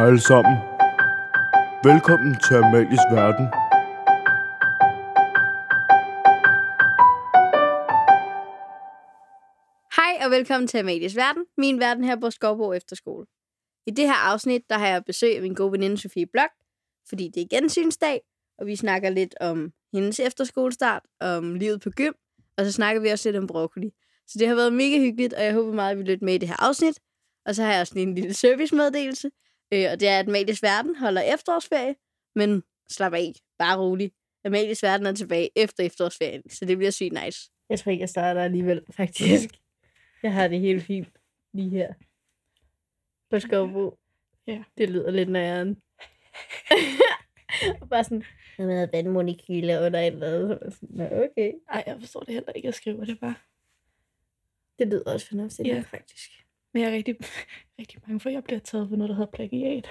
Hej alle sammen. Velkommen til Amalies Verden. Hej og velkommen til Amalies Verden, min verden her på Skovbo Efterskole. I det her afsnit, der har jeg besøg af min gode veninde Sofie Blok, fordi det er gensynsdag, og vi snakker lidt om hendes efterskolestart, om livet på gym, og så snakker vi også lidt om broccoli. Så det har været mega hyggeligt, og jeg håber meget, at vi lytter med i det her afsnit. Og så har jeg også lige en lille servicemeddelelse, øh, og det er, at Amalies Verden holder efterårsferie, men slap af, bare rolig. Amalies Verden er tilbage efter efterårsferien, så det bliver sygt nice. Jeg tror ikke, jeg starter alligevel, faktisk. Jeg har det helt fint lige her. På Skovbo. Ja. Det lyder lidt næren. og bare sådan, jeg med vandmolekyler under et eller andet. Sådan, okay. Ej, jeg forstår det heller ikke. Jeg skriver det bare. Det lyder også fornuftigt, ja. faktisk. Men jeg er rigtig, rigtig bange for, at jeg bliver taget for noget, der hedder plagiat.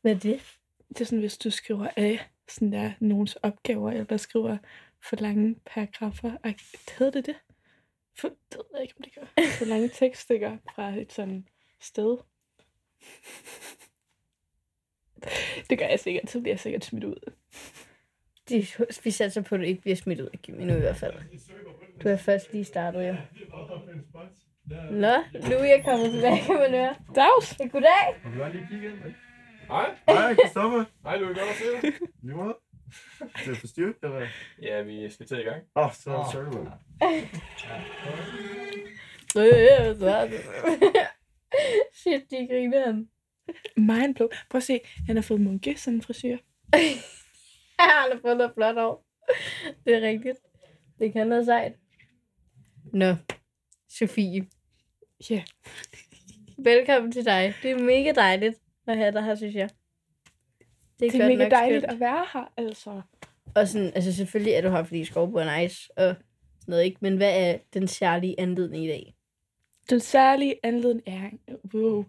Hvad er det? Det er sådan, hvis du skriver af sådan der nogens opgaver, eller skriver for lange paragrafer. Hedder det det? For, det ved jeg ikke, om det gør. For lange tekststykker fra et sådan sted. Det gør jeg sikkert, så bliver jeg sikkert smidt ud. De, vi satser på, at du ikke bliver smidt ud af gym endnu i hvert fald. Du har først lige startet, jo. Nå, Louis er kommet tilbage, kan man høre. Dags! Ja, goddag. Vil du lige kigge ind? Hej. Hej, Kristoffer. Hej, du er godt at se dig. Lige måde. Det er for styrt, eller? Ja, vi skal til i gang. Åh, oh, så er det sorry, man. Øh, så er det. Shit, de griner han. Mind blow. Prøv at se, han har fået munke sådan en frisyr. Han har fået noget flot over. Det er rigtigt. Det kan noget sejt. Nå, Sofie. Ja. Velkommen til dig. Det er mega dejligt at have dig her, synes jeg. Det er godt mega nok dejligt skønt. at være her, altså. Og sådan, altså selvfølgelig er du her, fordi skovbo er nice og sådan noget, ikke? Men hvad er den særlige anledning i dag? Den særlige anledning er... Wow.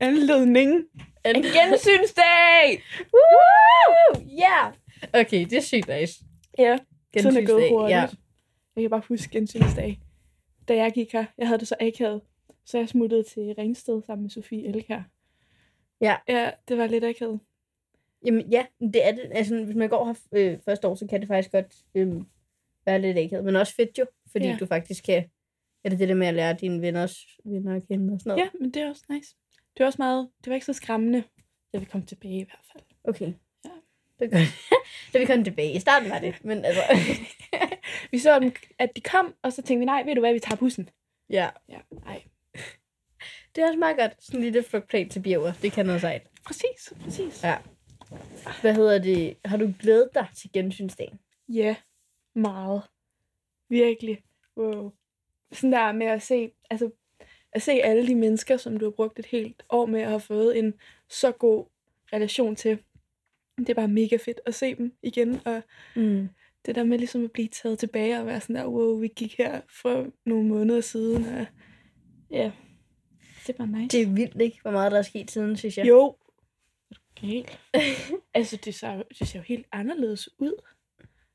Anledning En en gensynsdag! Woo! Yeah! Okay, det er sygt nice. Ja, tiden er gået hurtigt. Ja. Jeg kan bare huske gensynsdag. Da jeg gik her, jeg havde det så akavet, så jeg smuttede til Ringsted sammen med Sofie Elkær. Ja. Ja, det var lidt akavet. Jamen ja, det er det. Altså, hvis man går her øh, første år, så kan det faktisk godt øh, være lidt akavet. Men også fedt jo, fordi Ja. du faktisk kan... Er det det der med at lære dine venners venner at kende og sådan noget? Ja, men det er også nice. Det var også meget, det var ikke så skræmmende, da vi kom tilbage i hvert fald. Okay. Ja. Det er godt. Da vi kom tilbage. I starten var det, men altså... Vi så, dem, at de kom, og så tænkte vi, nej, ved du hvad, vi tager bussen. ja. Ja, nej. Det er også meget godt. Sådan en lille flugtplan til bjerger. Det kan noget sejt. Præcis, præcis. Ja. Hvad hedder det? Har du glædet dig til gensynsdagen? Ja, meget. Virkelig. Wow. Sådan der med at se, altså, at se alle de mennesker, som du har brugt et helt år med at have fået en så god relation til. Det er bare mega fedt at se dem igen, og Mm. det der med ligesom at blive taget tilbage og være sådan der, wow, vi gik her for nogle måneder siden, og ja, det var nice. Det er vildt, ikke? Hvor meget der er sket siden, synes jeg. Jo. Er Helt. altså, det ser, jo- det ser jo helt anderledes ud.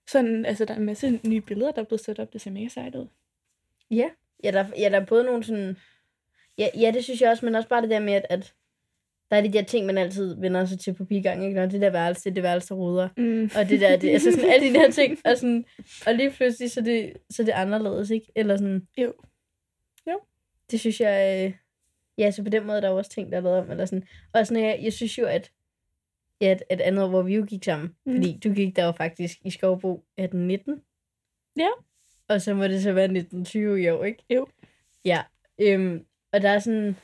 Sådan, altså, der er en masse nye billeder, der er blevet sat op. Det ser mega sejt ud. Ja, ja der, ja, der er både nogle sådan... Ja, ja, det synes jeg også, men også bare det der med, at, at der er de der ting, man altid vender sig til på pigang, ikke? Når det der værelse, det værelse, der ruder. Mm. Og det der, det, altså sådan alle de der ting, og, sådan, og lige pludselig, så det, så er det anderledes, ikke? Eller sådan... Jo. Jo. Det synes jeg... Øh, ja, så på den måde, der er også ting, der er lavet om, eller sådan. Og sådan, jeg, jeg synes jo, at ja, et, et andet år, hvor vi jo gik sammen, Mm. mm. fordi du gik der jo faktisk i Skovbo 18-19. Ja. Og så må det så være 1920 i år, ikke? Jo. Ja. Øhm, og der er sådan...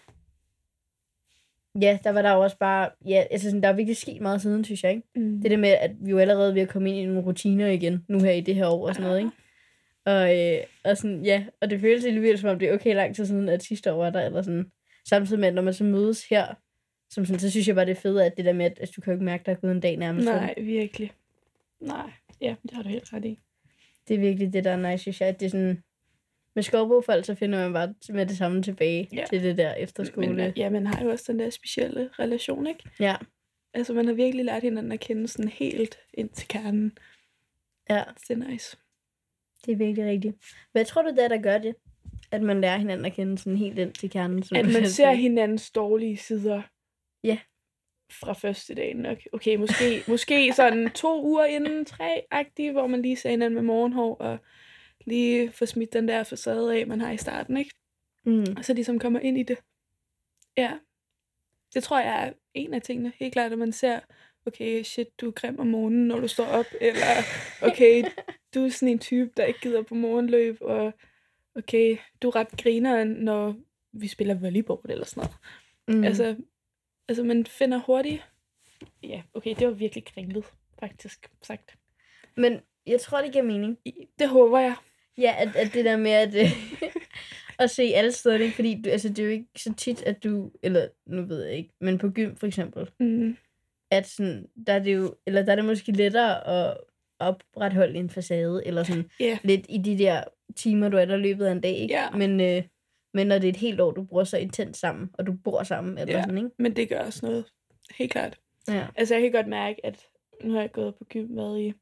Ja, der var der jo også bare... Ja, altså sådan, der er virkelig sket meget siden, synes jeg, ikke? Mm. Det der med, at vi jo allerede er ved at komme ind i nogle rutiner igen, nu her i det her år og sådan noget, ikke? Og, øh, og sådan, ja, og det føles alligevel, som om det er okay lang tid siden, at sidste år var der, eller sådan. Samtidig med, at når man så mødes her, som sådan, så synes jeg bare, det er fedt, at det der med, at altså, du kan jo ikke mærke, at der er gået en dag nærmest. Nej, virkelig. Nej, ja, det har du helt ret i. Det er virkelig det, der er nice, synes jeg, at det er sådan... Med skovbofolk, så finder man bare med det samme tilbage Ja. til det der efterskole. Men, ja, man har jo også den der specielle relation, ikke? Ja. Altså, man har virkelig lært hinanden at kende sådan helt ind til kernen. ja, det er nice. det er virkelig rigtigt. Hvad tror du, det er, der gør det? At man lærer hinanden at kende sådan helt ind til kernen? Som At man ser hinandens dårlige sider. Ja. fra første dag nok. Okay, måske, måske sådan to uger inden tre-agtigt, hvor man lige ser hinanden med morgenhår, og lige får smidt den der facade af, man har i starten, ikke? Mm. Og så ligesom kommer ind i det. Ja. Det tror jeg er en af tingene. Helt klart, at man ser, okay, shit, du er grim om morgenen, når du står op, eller okay, du er sådan en type, der ikke gider på morgenløb, og okay, du er ret grineren, når vi spiller volleyball eller sådan noget. Mm. Altså, altså, man finder hurtigt... Ja, okay, det var virkelig kringlet, faktisk sagt. Men jeg tror, det giver mening. Det håber jeg. Ja, at, at det der med at, øh, at se alle steder, ikke? fordi du, altså, det er jo ikke så tit, at du, eller nu ved jeg ikke, men på gym for eksempel, Mm. at sådan, der er det jo, eller der er det måske lettere at opretholde en facade, eller sådan Ja. lidt i de der timer, du er der løbet af en dag, ikke? Ja. Men, øh, men når det er et helt år, du bruger så intens sammen, og du bor sammen, eller Ja. sådan, ikke? Men det gør også noget. Helt klart. Ja. Altså, jeg kan godt mærke, at nu har jeg gået på gym været i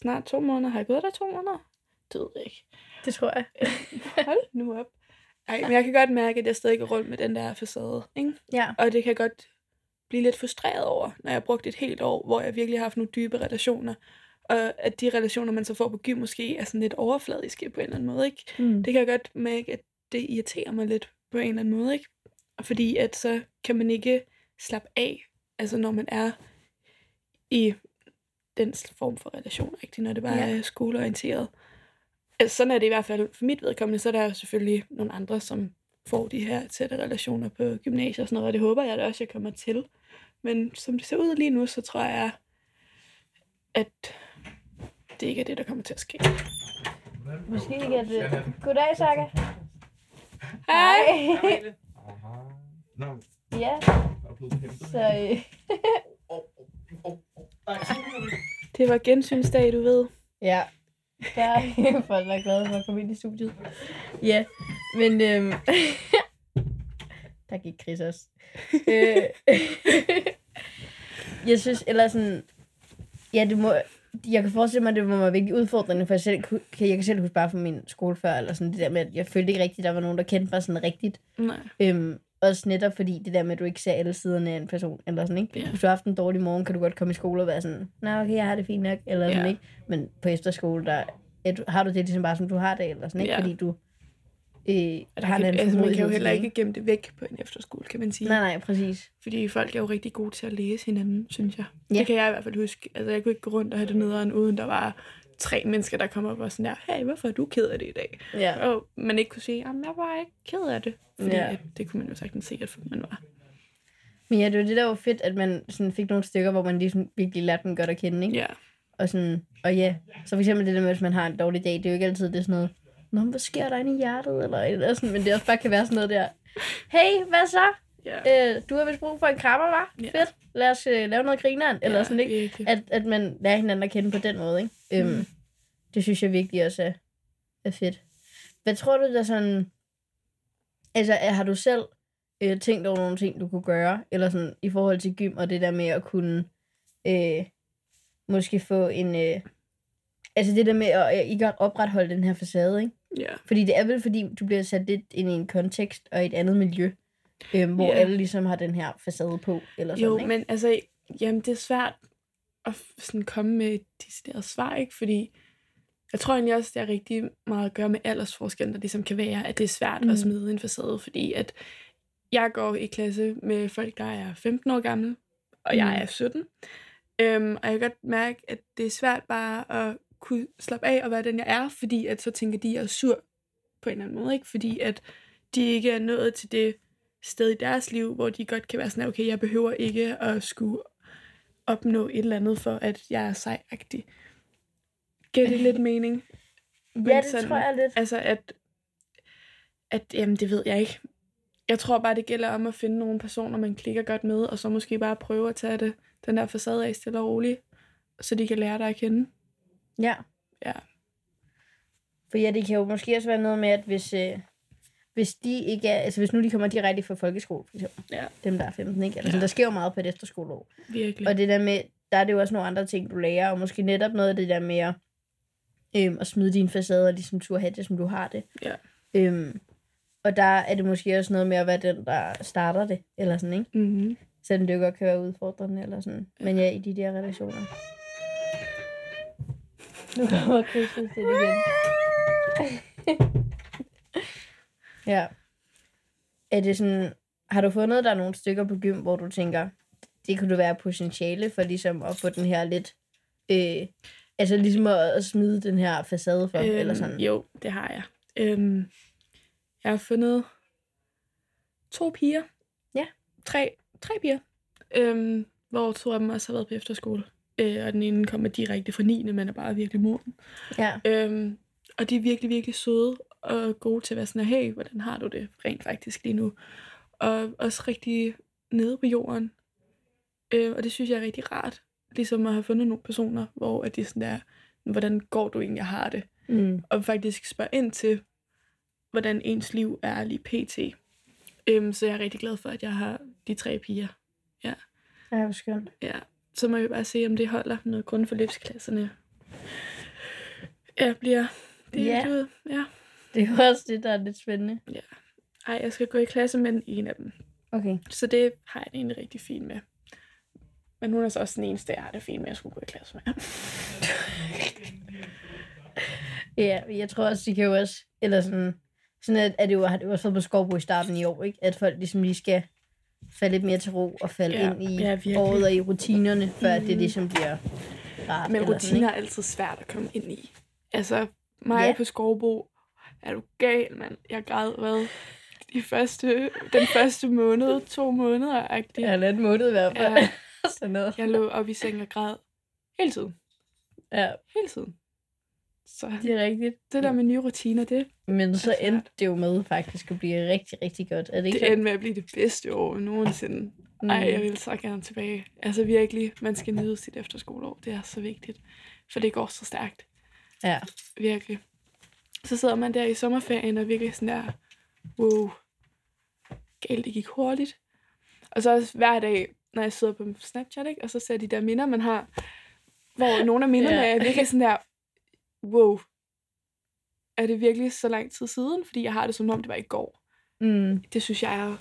snart to måneder. Har jeg gået der to måneder? Det ved jeg ikke. Det tror jeg. Hold nu op. Ej, men jeg kan godt mærke, at jeg stadig går rundt med den der facade. Ikke? Ja. Og det kan godt blive lidt frustreret over, når jeg har brugt et helt år, hvor jeg virkelig har haft nogle dybe relationer. Og at de relationer, man så får på gym, måske er sådan lidt overfladiske på en eller anden måde. Ikke? Mm. Det kan jeg godt mærke, at det irriterer mig lidt på en eller anden måde. Ikke? Fordi at så kan man ikke slappe af, altså når man er i den form for relation, ikke? når det bare ja. er skoleorienteret. Altså, sådan er det i hvert fald for mit vedkommende, så er der jo selvfølgelig nogle andre, som får de her tætte relationer på gymnasiet og sådan noget, og det håber jeg da også, jeg kommer til. Men som det ser ud lige nu, så tror jeg, at det ikke er det, der kommer til at ske. Måske ikke, at det... Goddag, Saka. Hej! Ja, er så... Øh, Det var gensynsdag, du ved. Ja, der er folk, der er glade for at komme ind i studiet. Ja, men øhm, der gik Chris også. øh, jeg synes, eller sådan, ja, det må, jeg kan forestille mig, at det må være virkelig udfordrende, for jeg, selv, kan, jeg kan selv huske bare fra min skole før, eller sådan det der med, at jeg følte ikke rigtigt, at der var nogen, der kendte mig sådan rigtigt. Nej. Øhm, også netop fordi det der med, at du ikke ser alle siderne af en person, eller sådan, ikke? Ja. Hvis du har haft en dårlig morgen, kan du godt komme i skole og være sådan, nå okay, jeg har det fint nok, eller sådan, Ja. ikke? Men på efterskole, der er du, har du det ligesom bare, som du har det, eller sådan, ikke? Ja. Fordi du øh, har en anden altså, man kan jo heller ikke gemme det væk på en efterskole, kan man sige. Nej, nej, præcis. Fordi folk er jo rigtig gode til at læse hinanden, synes jeg. Ja. Det kan jeg i hvert fald huske. Altså, jeg kunne ikke gå rundt og have det nederen, uden der var tre mennesker, der kom op og sådan der, hey, hvorfor er du ked af det i dag? Ja. Og man ikke kunne sige, jamen, jeg var ikke ked af det. Fordi Ja. det kunne man jo sagtens se, at man var. Men ja, det var det, der var fedt, at man sådan fik nogle stykker, hvor man ligesom virkelig lærte dem godt at kende, ikke? Ja. Og, sådan, og ja, så for eksempel det der med, hvis man har en dårlig dag, det er jo ikke altid det er sådan noget, Nå, hvad sker der inde i hjertet? Eller, eller sådan, men det også bare kan være sådan noget der, hey, hvad så? Ja. Øh, du har vist brug for en krammer, var? Ja. Fedt. Lad os øh, lave noget grineren. Eller sådan, ikke? Virkelig. At, at man lærer hinanden at kende på den måde, ikke? Øhm, Mm. det synes jeg virkelig også er, er fedt. Hvad tror du, der sådan... Altså, har du selv øh, tænkt over nogle ting, du kunne gøre? Eller sådan i forhold til gym og det der med at kunne øh, måske få en... Øh, altså det der med at ikke at opretholde den her facade, ikke? Ja. Fordi det er vel, fordi du bliver sat lidt ind i en kontekst og et andet miljø, øh, hvor Ja. alle ligesom har den her facade på, eller sådan, Jo, ikke? men altså, jamen, det er svært at sådan komme med et decideret svar, ikke? Fordi jeg tror egentlig også, det er rigtig meget at gøre med aldersforskellen, der ligesom kan være, at det er svært Mm. at smide en facade, fordi at jeg går i klasse med folk, der er 15 år gamle, og jeg Mm. er 17. Øhm, og jeg kan godt mærke, at det er svært bare at kunne slappe af og være den, jeg er, fordi at så tænker de, at jeg er sur på en eller anden måde, ikke? Fordi at de ikke er nået til det sted i deres liv, hvor de godt kan være sådan, okay, jeg behøver ikke at skulle opnå et eller andet, for at jeg er sejagtig. Giver det lidt mening? ja, Men det sådan- tror jeg lidt. Altså, at, at jamen, det ved jeg ikke. Jeg tror bare, det gælder om at finde nogle personer, man klikker godt med, og så måske bare prøve at tage det, den der facade af stille og roligt, så de kan lære dig at kende. Ja. Ja. For ja, det kan jo måske også være noget med, at hvis, øh, hvis de ikke er, altså hvis nu de kommer direkte fra folkeskole, for eksempel, Ja. dem der er 15, ikke? Altså, Ja. der sker jo meget på et efterskoleår. Virkelig. Og det der med, der er det jo også nogle andre ting, du lærer, og måske netop noget af det der med at, øhm, at smide dine facader, ligesom du have det, som du har det. Ja. Øhm, og der er det måske også noget med at være den, der starter det, eller sådan, ikke? Mm-hmm. Selvom det jo godt kan være udfordrende eller sådan. Men ja, i de der relationer. Nu kommer Christus til igen. ja. Er det sådan, har du fundet der nogle stykker på gym, hvor du tænker, det kunne du være potentiale for ligesom at få den her lidt, øh, altså ligesom at, at smide den her facade for, øhm, eller sådan? Jo, det har jeg. Øhm, jeg har fundet to piger. Ja. Tre, tre piger. Øhm, hvor to af dem også har været på efterskole. Øh, og den ene kommer direkte fra 9. men er bare virkelig moden. Ja. Øhm, og de er virkelig, virkelig søde og gode til at være sådan, hey, hvordan har du det rent faktisk lige nu? Og også rigtig nede på jorden. Øh, og det synes jeg er rigtig rart. Ligesom at have fundet nogle personer, hvor at de sådan der, hvordan går du egentlig har det? Mm. Og faktisk spørge ind til, hvordan ens liv er lige pt. Øhm, så jeg er rigtig glad for, at jeg har de tre piger. Ja, hvor skønt. Ja. Så må vi bare se, om det holder noget grundforløbsklasserne. Ja, bliver det Ja. yeah. ud. Ja. Det er jo også det, der er lidt spændende. Ej, jeg skal gå i klasse med en af dem. Okay. Så det har jeg det egentlig rigtig fint med. Men hun er så også den eneste, jeg har det fint med, at jeg skulle gå i klasse med. Ja, jeg tror også, de kan jo også, eller sådan, sådan at, at det jo, har det jo også været på Skovbo i starten i år, ikke? At folk ligesom lige skal falde lidt mere til ro og falde Ja, ind i ja, virkelig. året og i rutinerne, før mm. det ligesom bliver rart. Men eller sådan, rutiner er altid svært at komme ind i. Altså, mig Ja. ja. på Skovbo, er du gal, mand? Jeg græd, hvad? De første, den første måned, to måneder, ikke? agtigt. Ja, halvandet måned i hvert fald. Ja, sådan noget. jeg lå op i seng og græd hele tiden. Ja, Hele tiden. Så det er rigtigt. det der med nye rutiner, det, Men så svært. endte det jo med faktisk at blive rigtig, rigtig godt. Er det ikke det endte med at blive det bedste år nogensinde. Ej, jeg vil så gerne tilbage. Altså virkelig, man skal nyde sit efterskoleår. Det er så vigtigt. For det går så stærkt. Ja. Virkelig. Så sidder man der i sommerferien og virkelig sådan der, wow, galt, det gik hurtigt. Og så også hver dag, når jeg sidder på Snapchat, ikke? og så ser de der minder, man har, hvor nogle af minderne ja. er virkelig sådan der, wow, er det virkelig så lang tid siden? Fordi jeg har det som om, det var i går. Mm. Det synes jeg er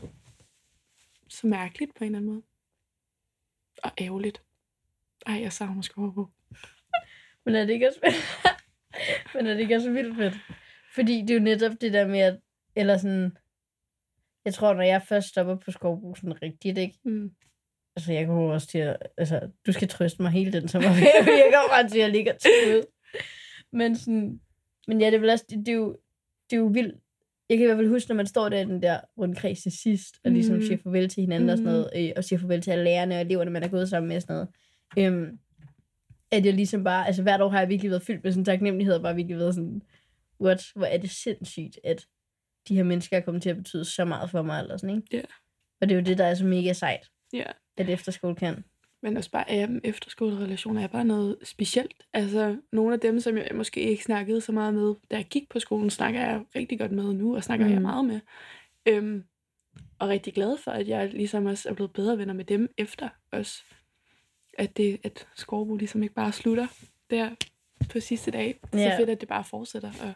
så mærkeligt på en eller anden måde. Og ærgerligt. Ej, jeg savner Skovbo. Men er det ikke også Men er det ikke også vildt fedt? Fordi det er jo netop det der med, at, eller sådan, jeg tror, når jeg først stopper på skovbrug sådan rigtigt, ikke? Mm. Altså, jeg kommer også til at, altså, du skal trøste mig hele den fordi jeg kommer bare til at ligge og tude. Men sådan, men ja, det er vel også, det, det, er jo, det er jo vildt. Jeg kan i hvert fald huske, når man står der i den der rundkreds til sidst, og ligesom Mhm. siger farvel til hinanden og sådan Mhm. noget, øh, og siger farvel til alle lærerne og eleverne, man er gået sammen med og sådan noget. Øhm, at jeg ligesom bare, altså hvert år har jeg virkelig været fyldt med sådan taknemmelighed, og bare virkelig været sådan, what, hvor er det sindssygt, at de her mennesker er kommet til at betyde så meget for mig, eller sådan, ikke? Ja. Og det er jo det, der er så mega sejt, Ja. at efterskole kan. Men også bare um, efterskolerelationer er bare noget specielt. Altså, nogle af dem, som jeg måske ikke snakkede så meget med, da jeg gik på skolen, snakker jeg rigtig godt med nu, og snakker mm. jeg meget med. Øhm, og rigtig glad for, at jeg ligesom også er blevet bedre venner med dem efter os. At, det, at Skorbo ligesom ikke bare slutter der på sidste dag. Så Ja. fedt, at det bare fortsætter. Og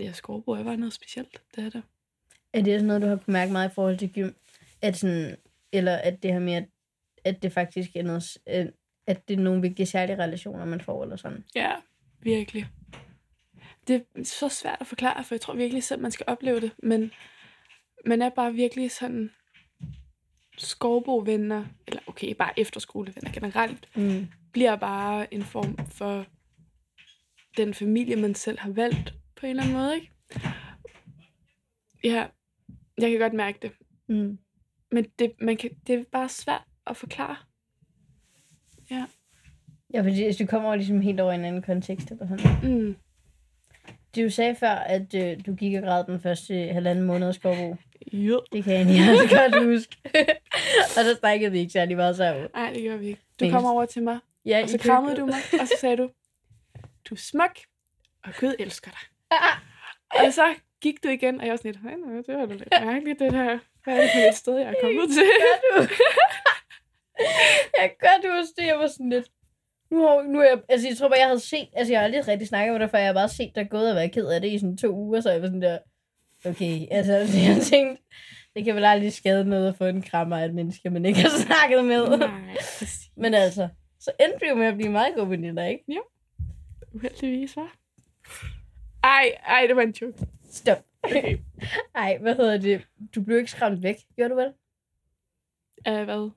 ja, Skorbo er bare noget specielt. Det er det. Er det også noget, du har mærke meget i forhold til gym? At sådan, eller at det her med, at, at det faktisk er noget, øh, at det er nogle vigtige særlige relationer, man får, eller sådan? Ja, virkelig. Det er så svært at forklare, for jeg tror virkelig selv, man skal opleve det. Men man er bare virkelig sådan skovbovenner, eller okay, bare efterskolevenner generelt, Mm. bliver bare en form for den familie, man selv har valgt på en eller anden måde, ikke? Ja, jeg kan godt mærke det. Mm. Men det, man kan, det er bare svært at forklare. Ja, fordi hvis du kommer ligesom helt over i en anden kontekst, eller sådan. Mm. Du sagde før, at øh, du gik og græd den første halvanden måned af Skovbo. Jo. Det kan jeg også godt huske. og der snakkede vi ikke særlig meget sammen. Nej, det gør vi ikke. Du kommer over til mig, Ja, Og så krammede du mig, og så sagde du, du er smuk, og Gud elsker dig. og så gik du igen, og jeg var sådan lidt, "Ej, nå, det var da lidt mærkeligt, det her. Hvad er det for et sted, jeg er kommet til? Gør du? jeg kan godt huske det. Jeg var sådan lidt... Nu har, nu er jeg, altså jeg tror bare, jeg havde set, altså jeg har aldrig rigtig snakket med dig, for jeg har bare set dig gået og været ked af det i sådan to uger, så jeg var sådan der, okay, altså jeg tænkte, det kan vel aldrig skade noget at få en krammer af et menneske, man ikke har snakket med. Nej, præcis. Men altså, så endte vi jo med at blive meget gode veninder, ikke? Uheldigvis, hva'? Ej, ej, det var en joke. Stop. Okay. Ej, hvad hedder det? Du blev ikke skræmt væk, gjorde du vel? Uh, hvad?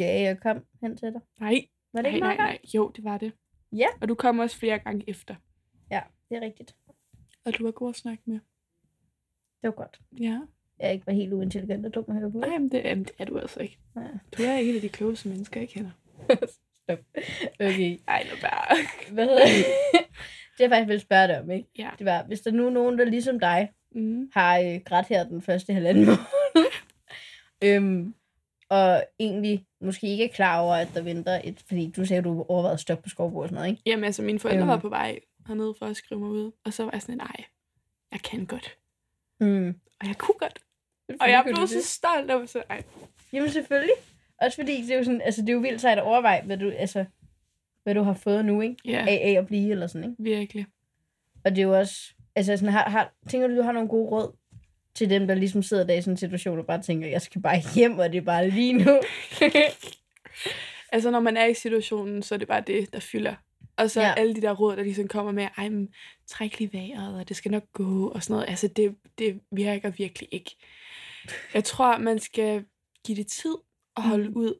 Ja, jeg kom hen til dig. Nej, Var det nej, ikke nej, meget nej. Jo, det var det. Ja. Og du kom også flere gange efter. Ja, det er rigtigt. Og du var god at snakke med. Det var godt. Ja. Jeg ikke var helt uintelligent og dum at høre på. Nej, men det, jamen, det er du altså ikke. Ja. Du er en af de klogeste mennesker, jeg kender. Stop. Okay. Ej, nu bare. Hvad hedder det? det jeg faktisk vil spørge dig om, ikke? Ja. Det var, hvis der nu er nogen, der ligesom dig, Mm. har øh, grædt her den første halvanden måned, øhm, og egentlig måske ikke er klar over, at der venter et, fordi du sagde, at du overvejede at stoppe på skovbrug og sådan noget, ikke? Jamen, altså, mine forældre Øhm. var på vej hernede for at skrive mig ud. Og så var jeg sådan, nej, jeg kan godt. Mm. Og jeg kunne godt. Og jeg blev så stolt over så, ej, Jamen selvfølgelig. Også fordi det er jo sådan, altså det er jo vildt sejt at overveje, hvad du, altså, hvad du har fået nu, ikke? ja, Af, af at blive, eller sådan, ikke? virkelig. Og det er jo også, altså sådan, har, har, tænker du, du har nogle gode råd til dem, der ligesom sidder der i sådan en situation, og bare tænker, jeg skal bare hjem, og det er bare lige nu. Altså, når man er i situationen, så er det bare det, der fylder. Og så Ja. alle de der råd, der ligesom kommer med, ej, men træk lige vejret, og det skal nok gå, og sådan noget. Altså, det, det virker virkelig ikke. Jeg tror, man skal give det tid og holde Mm. ud.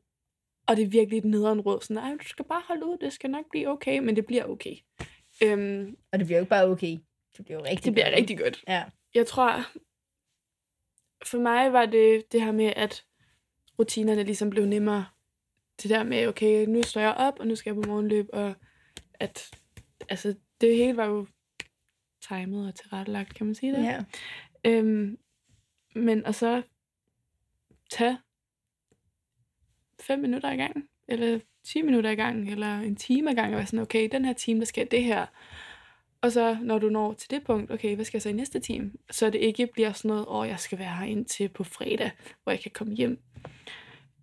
Og det er virkelig et nederen råd. Sådan, ej, du skal bare holde ud, det skal nok blive okay, men det bliver okay. Øhm, Og det bliver jo ikke bare okay. Det bliver jo rigtig det bliver godt, rigtig godt. Ja. Jeg tror, for mig var det det her med, at rutinerne ligesom blev nemmere. Det der med, okay, nu står jeg op, og nu skal jeg på morgenløb, og at, altså, det hele var jo timet og tilrettelagt, kan man sige det? Ja. Øhm, men og så tage fem minutter i gang, eller 10 minutter i gang, eller en time i gang, og være sådan, okay, den her time, der skal det her. Og så, når du når til det punkt, okay, hvad skal jeg så i næste time? Så det ikke bliver sådan noget, åh, oh, jeg skal være her indtil på fredag, hvor jeg kan komme hjem.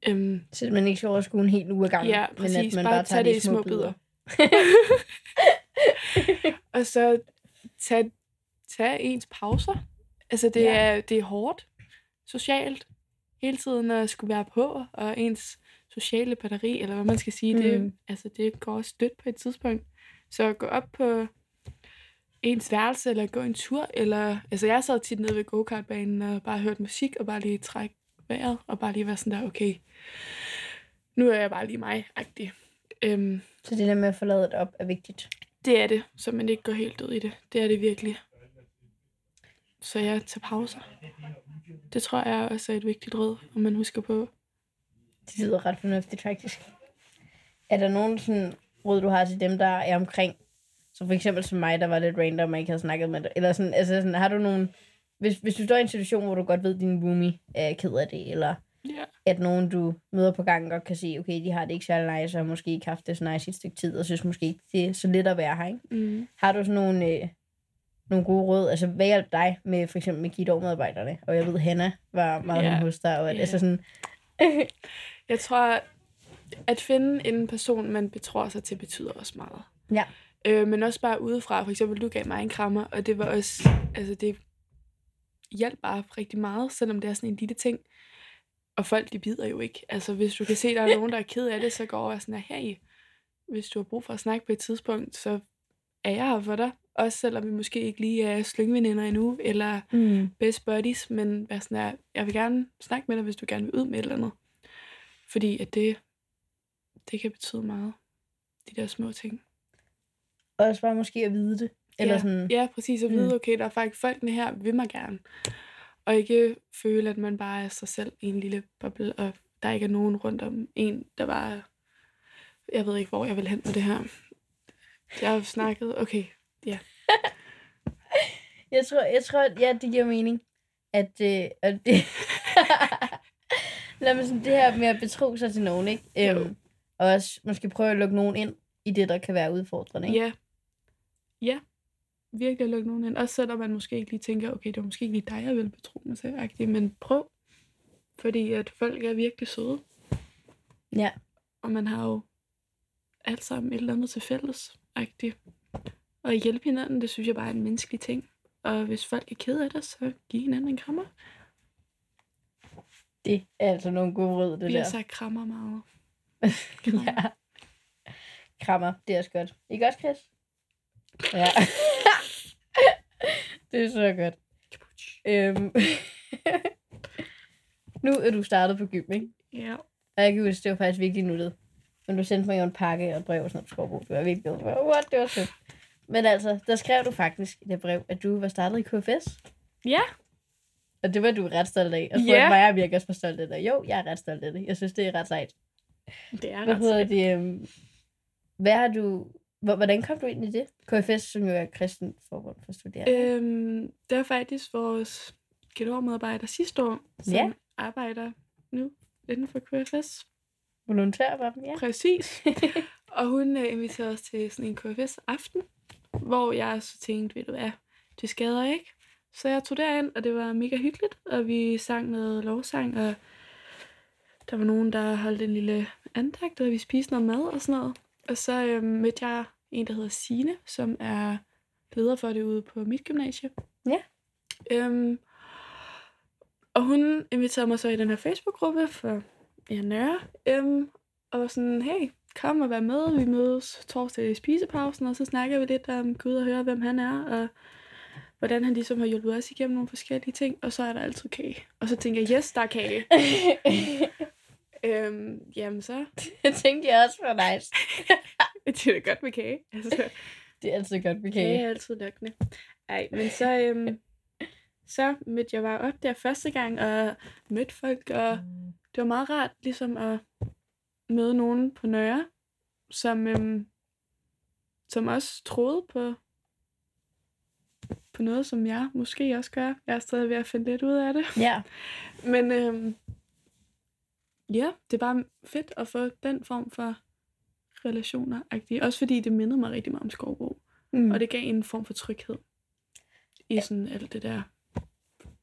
Øhm, Så man ikke skal overskue en hel uge ad gangen. ja, præcis. Men at man bare, bare tager tage det i små bidder. og så tage, tage ens pauser. Altså, det, Ja. er, det er hårdt socialt hele tiden at skulle være på, og ens sociale batteri, eller hvad man skal sige, mm. det, altså, det går også dødt på et tidspunkt. Så gå op på ens værelse, eller gå en tur, eller... Altså, jeg sad tit nede ved go-kartbanen og bare hørte musik, og bare lige trække vejret, og bare lige være sådan der, okay, nu er jeg bare lige mig-agtig. Øhm, Så det der med at få lavet op er vigtigt. det er det, så man ikke går helt død i det. Det er det virkelig. Så jeg tager pauser. Det tror jeg også er et vigtigt råd, om man husker på. Det lyder ret fornuftigt, faktisk. Er der nogen sådan råd, du har til dem, der er omkring? Så for eksempel som mig, der var lidt random, og ikke havde snakket med dig. Eller sådan, altså sådan, har du nogen... Hvis, hvis du står i en situation, hvor du godt ved, at din roomie er ked af det, eller Ja. at nogen, du møder på gangen, godt kan sige, okay, de har det ikke særlig nice, og måske ikke haft det så nice i et stykke tid, og synes måske ikke, det er så let at være her, ikke? Mm. Har du sådan nogle, øh, nogle gode råd? Altså, hvad hjalp dig med for eksempel med Gitte-medarbejderne? Og jeg ved, Hanna var meget yeah. hos dig, og at, Ja. altså sådan, Jeg tror, at finde en person, man betror sig til, betyder også meget. Ja. Øh, men også bare udefra. For eksempel, du gav mig en krammer, og det var også... Altså, det hjalp bare rigtig meget, selvom det er sådan en lille ting. Og folk, de bider jo ikke. Altså, hvis du kan se, der er nogen, der er ked af det, så går over sådan her, hey, hvis du har brug for at snakke på et tidspunkt, så er jeg her for dig. Også selvom vi måske ikke lige er slyngveninder endnu, eller mm. best buddies, men være sådan her, jeg vil gerne snakke med dig, hvis du gerne vil ud med et eller andet. Fordi at det, det kan betyde meget. De der små ting. også bare måske at vide det. Eller ja, sådan, ja, præcis. At Mm. vide, okay, der er faktisk folkene her, vil mig gerne. Og ikke føle, at man bare er sig selv i en lille boble, og der ikke er nogen rundt om en, der bare... Jeg ved ikke, hvor jeg vil hen med det her. Jeg har snakket... Okay, Jeg tror, jeg tror, ja, det giver mening. At, øh, at det... Lad mig sådan, det her med at betro sig til nogen, ikke? Øhm, og også måske prøve at lukke nogen ind i det, der kan være udfordrende, ikke? Ja. Ja. Virkelig at lukke nogen ind. Også selvom man måske ikke lige tænker, okay, det var måske ikke lige dig, jeg ville betro mig til, men prøv. Fordi at folk er virkelig søde. Ja. Og man har jo alt sammen et eller andet til fælles. -agtigt. Og at hjælpe hinanden, det synes jeg bare er en menneskelig ting. Og hvis folk er ked af det, så giv hinanden en krammer. Det er altså nogle gode råd, det Vi der. har sagt krammer meget. ja. Krammer, det er også godt. Ikke også, Chris? Ja. det er så godt. Øhm. nu er du startet på gym, ikke? Ja. Og jeg kan huske, det var faktisk virkelig nuttet. Men du sendte mig jo en pakke og et brev og sådan noget på Skovbo. Det var virkelig glad for. What? Det var sødt. Men altså, der skrev du faktisk i det brev, at du var startet i KFS. Ja. Og det var du ret stolt af. Og Ja. yeah. mig er virkelig også stolt af det. Jo, jeg er ret stolt af det. Jeg synes, det er ret sejt. Det er Hvad ret sejt. det? øhm, Hvad har du... hvor- Hvordan kom du ind i det? KFS, som jo er kristen forbund for studerende. Øhm, det var faktisk vores genomedarbejder sidste år, som Ja. arbejder nu inden for KFS. Volontær var dem, ja. Præcis. og hun øh, inviterede os til sådan en KFS-aften, hvor jeg så tænkte, ved du hvad, det skader ikke. Så jeg tog derind, og det var mega hyggeligt, og vi sang noget lovsang, og der var nogen, der holdt en lille andagt, og vi spiste noget mad og sådan noget. Og så øh, mødte jeg en, der hedder Sine, som er leder for det ude på mit gymnasie. Ja. Øhm, og hun inviterede mig så i den her Facebook-gruppe for ja, Nørre. Øhm, og var sådan, hey, kom og vær med. Vi mødes torsdag i spisepausen, og så snakker vi lidt om Gud og høre, hvem han er, og hvordan han ligesom har hjulpet os igennem nogle forskellige ting. Og så er der altid kage. Og så tænker jeg, yes, der er kage. øhm, jamen så, det tænkte jeg også var nice. det er da godt med kage. Altså, Det er altid godt med kage kage. er altid lokkende. Ej, men så, øhm, så mødte jeg bare op der første gang, og mødte folk, og det var meget rart ligesom at møde nogen på Nørre, som, øhm, som også troede på, på noget, som jeg måske også gør. Jeg er stadig ved at finde lidt ud af det. Ja. Men øhm, ja, det er bare fedt at få den form for relationer. -agtige. Også fordi det mindede mig rigtig meget om Skovbo. Mm. Og det gav en form for tryghed i sådan alt det der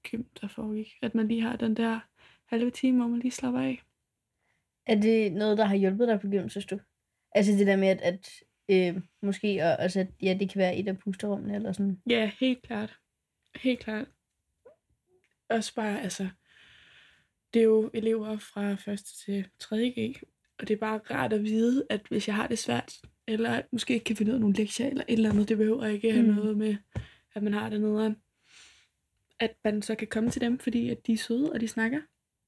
gym, der foregik. At man lige har den der halve time, hvor man lige slapper af. Er det noget, der har hjulpet dig på gym, synes du? Altså det der med, at, at øh, måske, og, altså, at, ja, det kan være et af pusterummene, eller sådan. Ja, helt klart. Helt klart. Også bare, altså, det er jo elever fra 1. til 3. G, og det er bare rart at vide, at hvis jeg har det svært, eller måske ikke kan finde ud af nogle lektier, eller et eller andet, det behøver ikke have Mm. noget med, at man har det nederen. At man så kan komme til dem, fordi at de er søde, og de snakker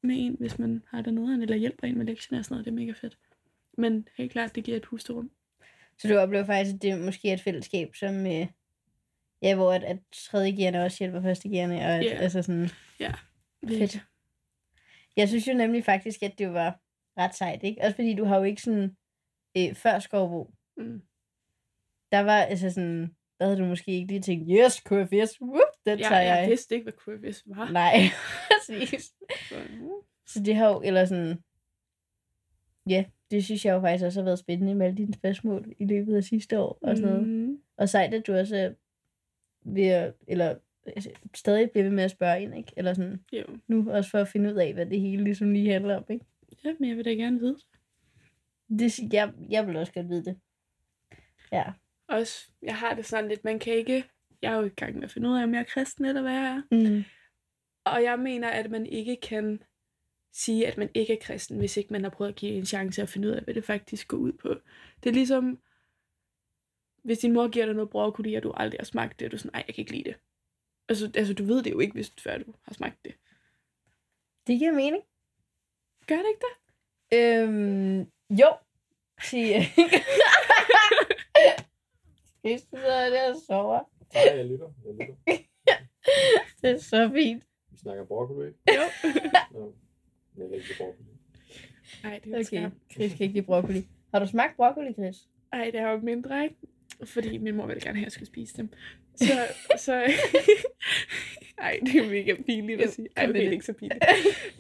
med en, hvis man har det nederen, eller hjælper en med lektierne og sådan noget, det er mega fedt. Men helt klart, det giver et pusterum. Så du oplever faktisk, at det måske er et fællesskab, som, øh, ja, hvor at, at tredje også hjælper første og at, Ja. altså sådan, Fedt. Jeg synes jo nemlig faktisk, at det var ret sejt, ikke? Også fordi du har jo ikke sådan, øh, før Skovbo, Mm. der var altså sådan, der havde du måske ikke lige tænkt, yes, KFS, whoop, den Jeg, tager jeg. jeg vidste ikke, hvad KFS var. Nej, præcis. Så, det har jo, eller sådan, ja, det synes jeg jo faktisk også har været spændende med alle dine spørgsmål i løbet af sidste år og sådan noget. Mm. Og sejt, at du også er ved at, eller stadig bliver ved med at spørge ind, ikke? Eller sådan, Jo. nu også for at finde ud af, hvad det hele ligesom lige handler om, ikke? Ja, men jeg vil da gerne vide. Det, jeg, jeg vil også godt vide det. Ja. Også, jeg har det sådan lidt, man kan ikke... Jeg er jo i gang med at finde ud af, om jeg er kristen eller hvad jeg er. Mm. Og jeg mener, at man ikke kan sige, at man ikke er kristen, hvis ikke man har prøvet at give en chance at finde ud af, hvad det faktisk går ud på. Det er ligesom, hvis din mor giver dig noget broccoli, og du aldrig har smagt det, og du er sådan, nej, jeg kan ikke lide det. Altså, altså, du ved det jo ikke, hvis før du har smagt det. Det giver mening. Gør det ikke det? Øhm, jo, siger jeg. Hvis du sidder der og sover. Nej, jeg lytter. Jeg lytter. Det er så fint. Vi snakker broccoli, ikke? Jo. Nå. Jeg kan ikke lide broccoli. Nej, det er Okay. Chris kan ikke lide broccoli. Har du smagt broccoli, Chris? Ej, det er jo mindre, ikke? Fordi min mor ville gerne have, at jeg skulle spise dem. Så, så... Ej, det er mega pinligt at sige. Ej, okay, det er det. ikke så pinligt.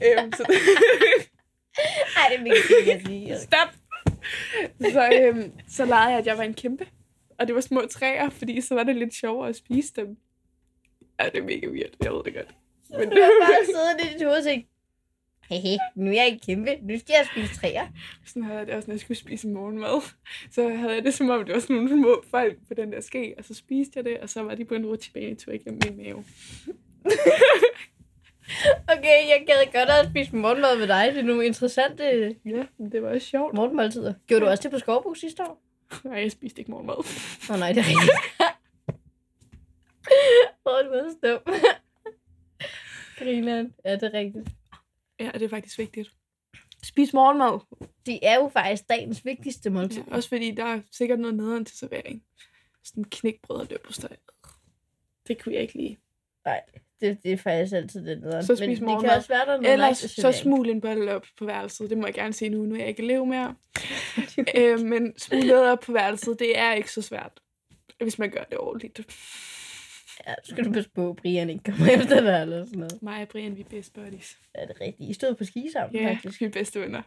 øhm, så... Ej, det er mega fint at sige. Stop! Så, øhm, så legede jeg, at jeg var en kæmpe. Og det var små træer, fordi så var det lidt sjovere at spise dem. Ja, det er mega weird. Jeg ved det godt. Men Du har bare siddet i dit hoved og tænkt, hehe, nu er jeg ikke kæmpe, nu skal jeg spise træer. sådan havde jeg det også, når jeg skulle spise morgenmad. Så havde jeg det som om, det var sådan nogle små folk på den der ske, og så spiste jeg det, og så var de på en rutsjebane tur igennem min mave. Okay, jeg gad godt at spise morgenmad med dig. Det er nogle interessante Ja, men det var også sjovt. morgenmåltider. Gjorde du også det på Skovbo sidste år? Nej, jeg spiste ikke morgenmad. Åh oh, nej, det er rigtigt. Åh, oh, du er så dum. Grineren. Ja, det er rigtigt. Ja, det er faktisk vigtigt. Spis morgenmad. Det er jo faktisk dagens vigtigste måltid. Ja, også fordi der er sikkert noget nederen til servering. Sådan knækbrød og løbosteg. Det kunne jeg ikke lide. Nej, det, det er faktisk altid det nederen. Så spis Men det kan morgenmad. også være, der er noget Ellers så smul en bolle op på værelset. Det må jeg gerne sige nu, nu er jeg ikke elev mere. øh, men smul op på værelset, det er ikke så svært, hvis man gør det ordentligt. Ja, så skal du passe på, Brian ikke kommer efter dig eller sådan noget. Mig og Brian, vi er best buddies. Er det rigtigt? I stod på ski sammen, Ja, faktisk. vi er bedste venner.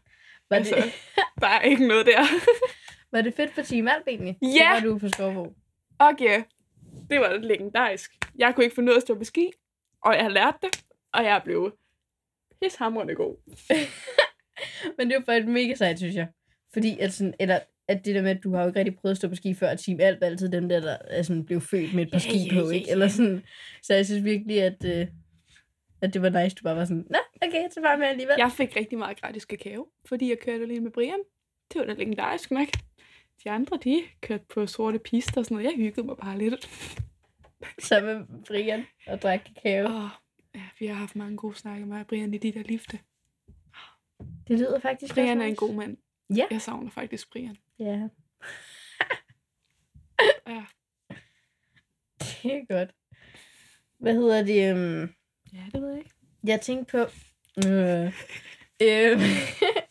Var, altså, det, Der er ikke noget der. var det fedt på Team Alp egentlig? Ja! Det var du på Skovbo. Okay, det var legendarisk. Jeg kunne ikke finde ud af at stå på ski, og jeg har lært det, og jeg er blevet pishamrende god. Men det var faktisk mega sejt, synes jeg. Fordi sådan, eller, at det der med, at du har jo ikke rigtig prøvet at stå på ski før, at Team Alp altid dem der, der er sådan, blev født med et par ski på, ja, ikke? Eller sådan, så jeg synes virkelig, at, øh, at det var nice, du bare var sådan, nå, okay, så bare med alligevel. Jeg fik rigtig meget gratis kakao, fordi jeg kørte alene med Brian. Det var da legendarisk nok. De andre, de kørte på sorte pister og sådan noget. Jeg hyggede mig bare lidt. Sammen med Brian og drak kakao. Og ja, vi har haft mange gode snakke med Brian i de der lifte. Det lyder faktisk Brian er en god mand. Ja. Jeg savner faktisk Brian. Ja. Ja. Det er godt. Hvad hedder det? Um, Ja, det ved jeg ikke. jeg tænkte på... Øh, øh,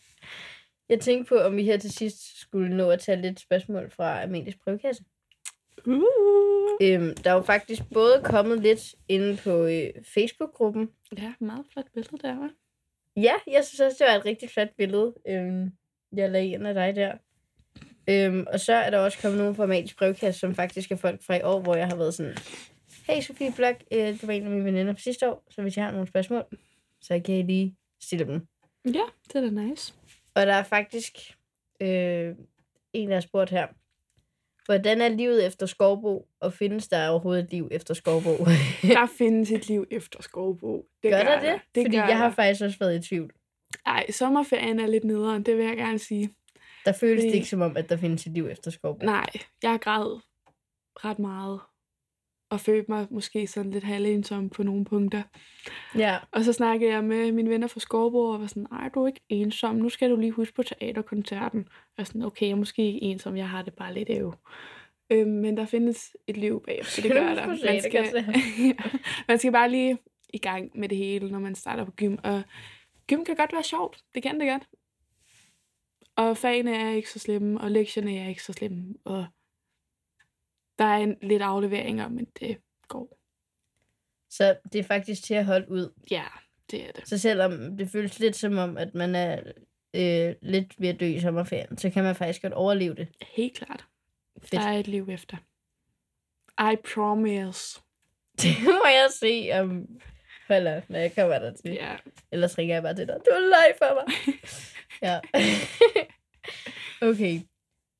jeg tænkte på, om vi her til sidst skulle nå at tage lidt spørgsmål fra Amelies brevkasse. Uh. Øhm, der er jo faktisk både kommet lidt inde på øh, Facebook-gruppen. Ja, meget flot billede der, var. Ja, jeg synes også, det var et rigtig flot billede, øhm, jeg lagde ind af dig der. Øhm, og så er der også kommet nogle fra Magisk Brevkasse, som faktisk er folk fra i år, hvor jeg har været sådan, hey Sofie Blok, øh, du var en af mine veninder fra sidste år, så hvis jeg har nogle spørgsmål, så kan I lige stille dem. Ja, det er da nice. Og der er faktisk øh, en, der har spurgt her, hvordan er livet efter Skovbo, og findes der overhovedet et liv efter Skovbo? Der findes et liv efter Skovbo. Det gør der det? det Fordi gør jeg har faktisk også været i tvivl. Ej, sommerferien er lidt nederen, det vil jeg gerne sige. Der føles det Fordi- ikke som om, at der findes et liv efter Skovbo. Nej, jeg græd ret meget. Og følte mig måske sådan lidt halvensom på nogle punkter. Ja. Og så snakkede jeg med mine venner fra Skovborg og var sådan, ej, du er ikke ensom, nu skal du lige huske på teaterkoncerten. Og sådan, okay, jeg er måske ikke ensom, jeg har det bare lidt æv. Øhm, men der findes et liv bagefter, det Skal du gør der. Man skal, man skal bare lige i gang med det hele, når man starter på gym. Og gym kan godt være sjovt, det kan det godt. Og fagene er ikke så slemme, og lektierne er ikke så slemme, og der er en, lidt afleveringer, men det går. Så det er faktisk til at holde ud. Ja, det er det. Så selvom det føles lidt som om, at man er øh, lidt ved at dø i sommerferien, så kan man faktisk godt overleve det. Helt klart. Fedt. Der er et liv efter. I promise. Det må jeg se om... Holder, når jeg kommer der til. Ja. Ellers ringer jeg bare til dig. Du er leg for mig. ja. okay.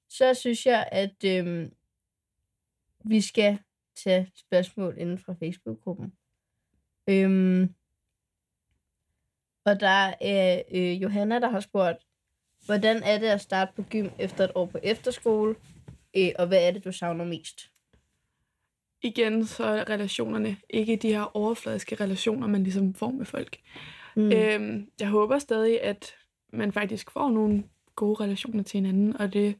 Så synes jeg, at øhm, vi skal tage spørgsmål inden fra Facebook-gruppen. Øhm, og der er øh, Johanna, der har spurgt, hvordan er det at starte på gym efter et år på efterskole? Øh, og hvad er det, du savner mest? Igen så er relationerne ikke de her overfladiske relationer, man ligesom får med folk. Mm. Øhm, jeg håber stadig, at man faktisk får nogle gode relationer til hinanden, og det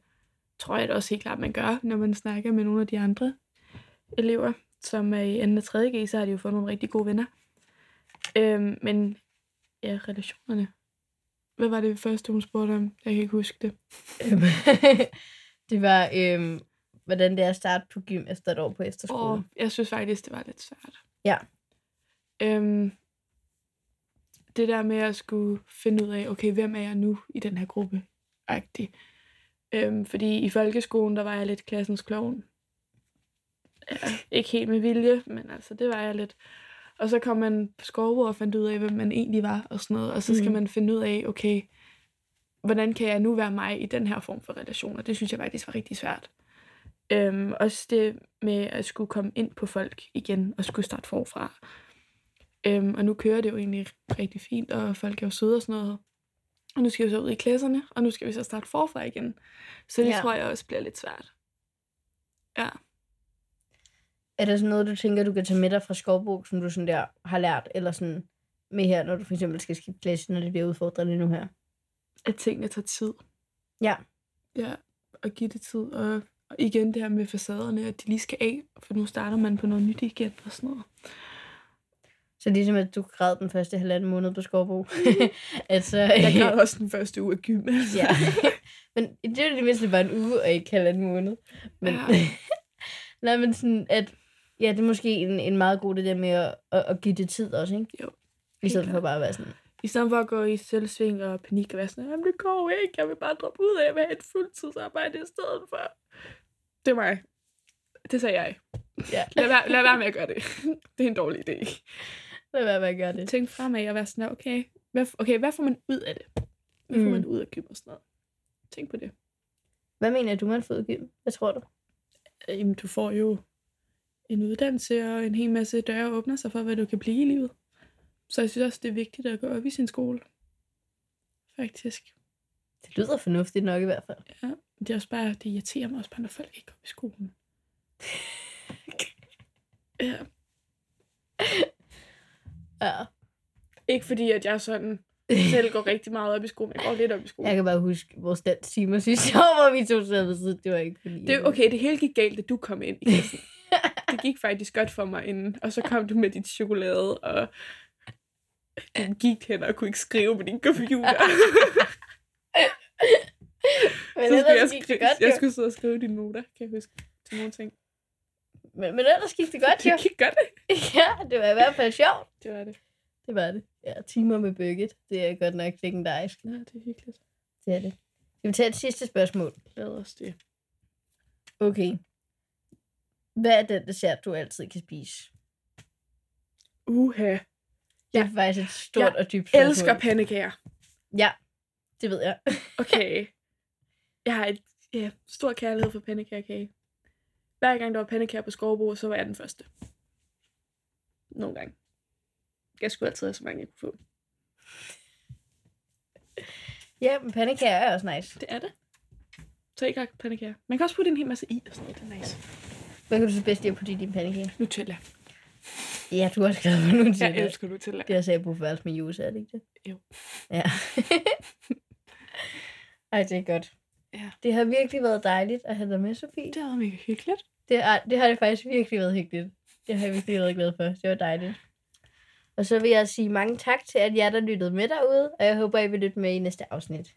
tror jeg da også helt klart, man gør, når man snakker med nogle af de andre elever, som er i 2. og 3. G, så har de jo fået nogle rigtig gode venner. Øhm, men ja, relationerne. Hvad var det første, hun spurgte om? Jeg kan ikke huske det. Det var, øhm, hvordan det er at starte på gym efter et år på efterskole. Og jeg synes faktisk, det var lidt svært. Ja. Øhm, det der med at skulle finde ud af, okay, hvem er jeg nu i den her gruppe? -agtig. Øhm, fordi i folkeskolen, der var jeg lidt klassens klovn. Ja, ikke helt med vilje, men altså, det var jeg lidt. Og så kom man på skovbord og fandt ud af, hvem man egentlig var og sådan noget. Og så skal Mhm. man finde ud af, okay, hvordan kan jeg nu være mig i den her form for relationer? Det synes jeg faktisk var rigtig svært. Øhm, også det med at skulle komme ind på folk igen og skulle starte forfra. Øhm, og nu kører det jo egentlig rigtig fint, og folk er jo søde og sådan noget. Og nu skal vi så ud i klasserne, og nu skal vi så starte forfra igen. Så det Ja. tror jeg også bliver lidt svært. Ja. Er der sådan noget, du tænker, du kan tage med dig fra Skovbo, som du sådan der har lært, eller sådan med her, når du for eksempel skal skifte klasse, når det bliver udfordrende nu her? At tingene tager tid. Ja. Ja, og give det tid. Og, og igen det her med facaderne, at de lige skal af, for nu starter man på noget nyt igen og sådan noget. Så ligesom at du græd den første halvanden måned på Skovbo. altså, Jeg græd også den første uge af gym. Altså. ja. Men det er jo det mindste bare en uge, og ikke halvanden måned. Men, Ja. nej, men sådan, at ja, det er måske en, en meget god det der med at, at, at give det tid også, ikke? Jo, I stedet for bare at være sådan, I stedet for at gå i selvsving og panik og være sådan, jamen det går ikke, jeg vil bare droppe ud af at have et fuldtidsarbejde i stedet for. Det er mig. Det sagde jeg. ja, Lad være, lad være med at gøre det. Det er en dårlig idé. Lad være med at gøre det. Tænk fremad og være sådan, okay hvad, okay, hvad får man ud af det? Hvad får Mm. man ud af gym og sådan noget? Tænk på det. Hvad mener du, man får ud af gym? Hvad tror du? Øh, Jamen, du får jo en uddannelse, og en hel masse døre åbner sig for, hvad du kan blive i livet. Så jeg synes også, det er vigtigt at gå op i sin skole. Faktisk. Det lyder fornuftigt nok i hvert fald. Ja, det er også bare, det irriterer mig også bare, når folk ikke går i skolen. ja. Ja. Ikke fordi, at jeg sådan selv går rigtig meget op i skolen. Jeg går lidt op i skolen. Jeg kan bare huske vores dansk timer sidste år, hvor vi tog sad ved siden. Det var ikke fordi... Det, okay, det hele gik galt, da du kom ind i klassen. det gik faktisk godt for mig inden. Og så kom du med dit chokolade, og du gik hen og kunne ikke skrive på din computer. Men så skulle jeg, skri- godt, jeg skulle sidde og skrive dine noter, kan jeg huske, til nogle ting. Men, men ellers gik det godt, jo. Det gik godt. ja, det var i hvert fald sjovt. Det var det. Det var det. Ja, timer med bøgget. Det er godt nok legendarisk. Ja, det er hyggeligt. Det er det. Skal vi tage et sidste spørgsmål? Lad os det. Okay. Hvad er den dessert, du altid kan spise? Uha. Det er faktisk et stort Jeg og dybt spørgsmål. Elsker pandekager. Ja, det ved jeg. Okay. Jeg har et ja, stor kærlighed for pandekagekage. Hver gang der var pandekager på Skovbo, så var jeg den første. Nogle gange. Jeg skulle altid have så mange, jeg kunne få. Ja, men pandekager er også nice. Det er det. Så ikke pandekager. Man kan også putte en hel masse i og sådan noget. Det er nice. Hvad kan du så bedst lide at putte i din pandekager? Nutella. Ja, du har skrevet mig nu til Jeg elsker Nutella. Det er så jeg på værelse med juice, er det ikke det? Jo. Ja. Ej, det er godt. Ja. Det har virkelig været dejligt at have dig med, Sofie. Det har været mega hyggeligt. Det har, det har det faktisk virkelig været hyggeligt. Det har jeg virkelig været glad for. Det var dejligt. Og så vil jeg sige mange tak til, at jer, der lyttede med derude, og jeg håber, I vil lytte med i næste afsnit.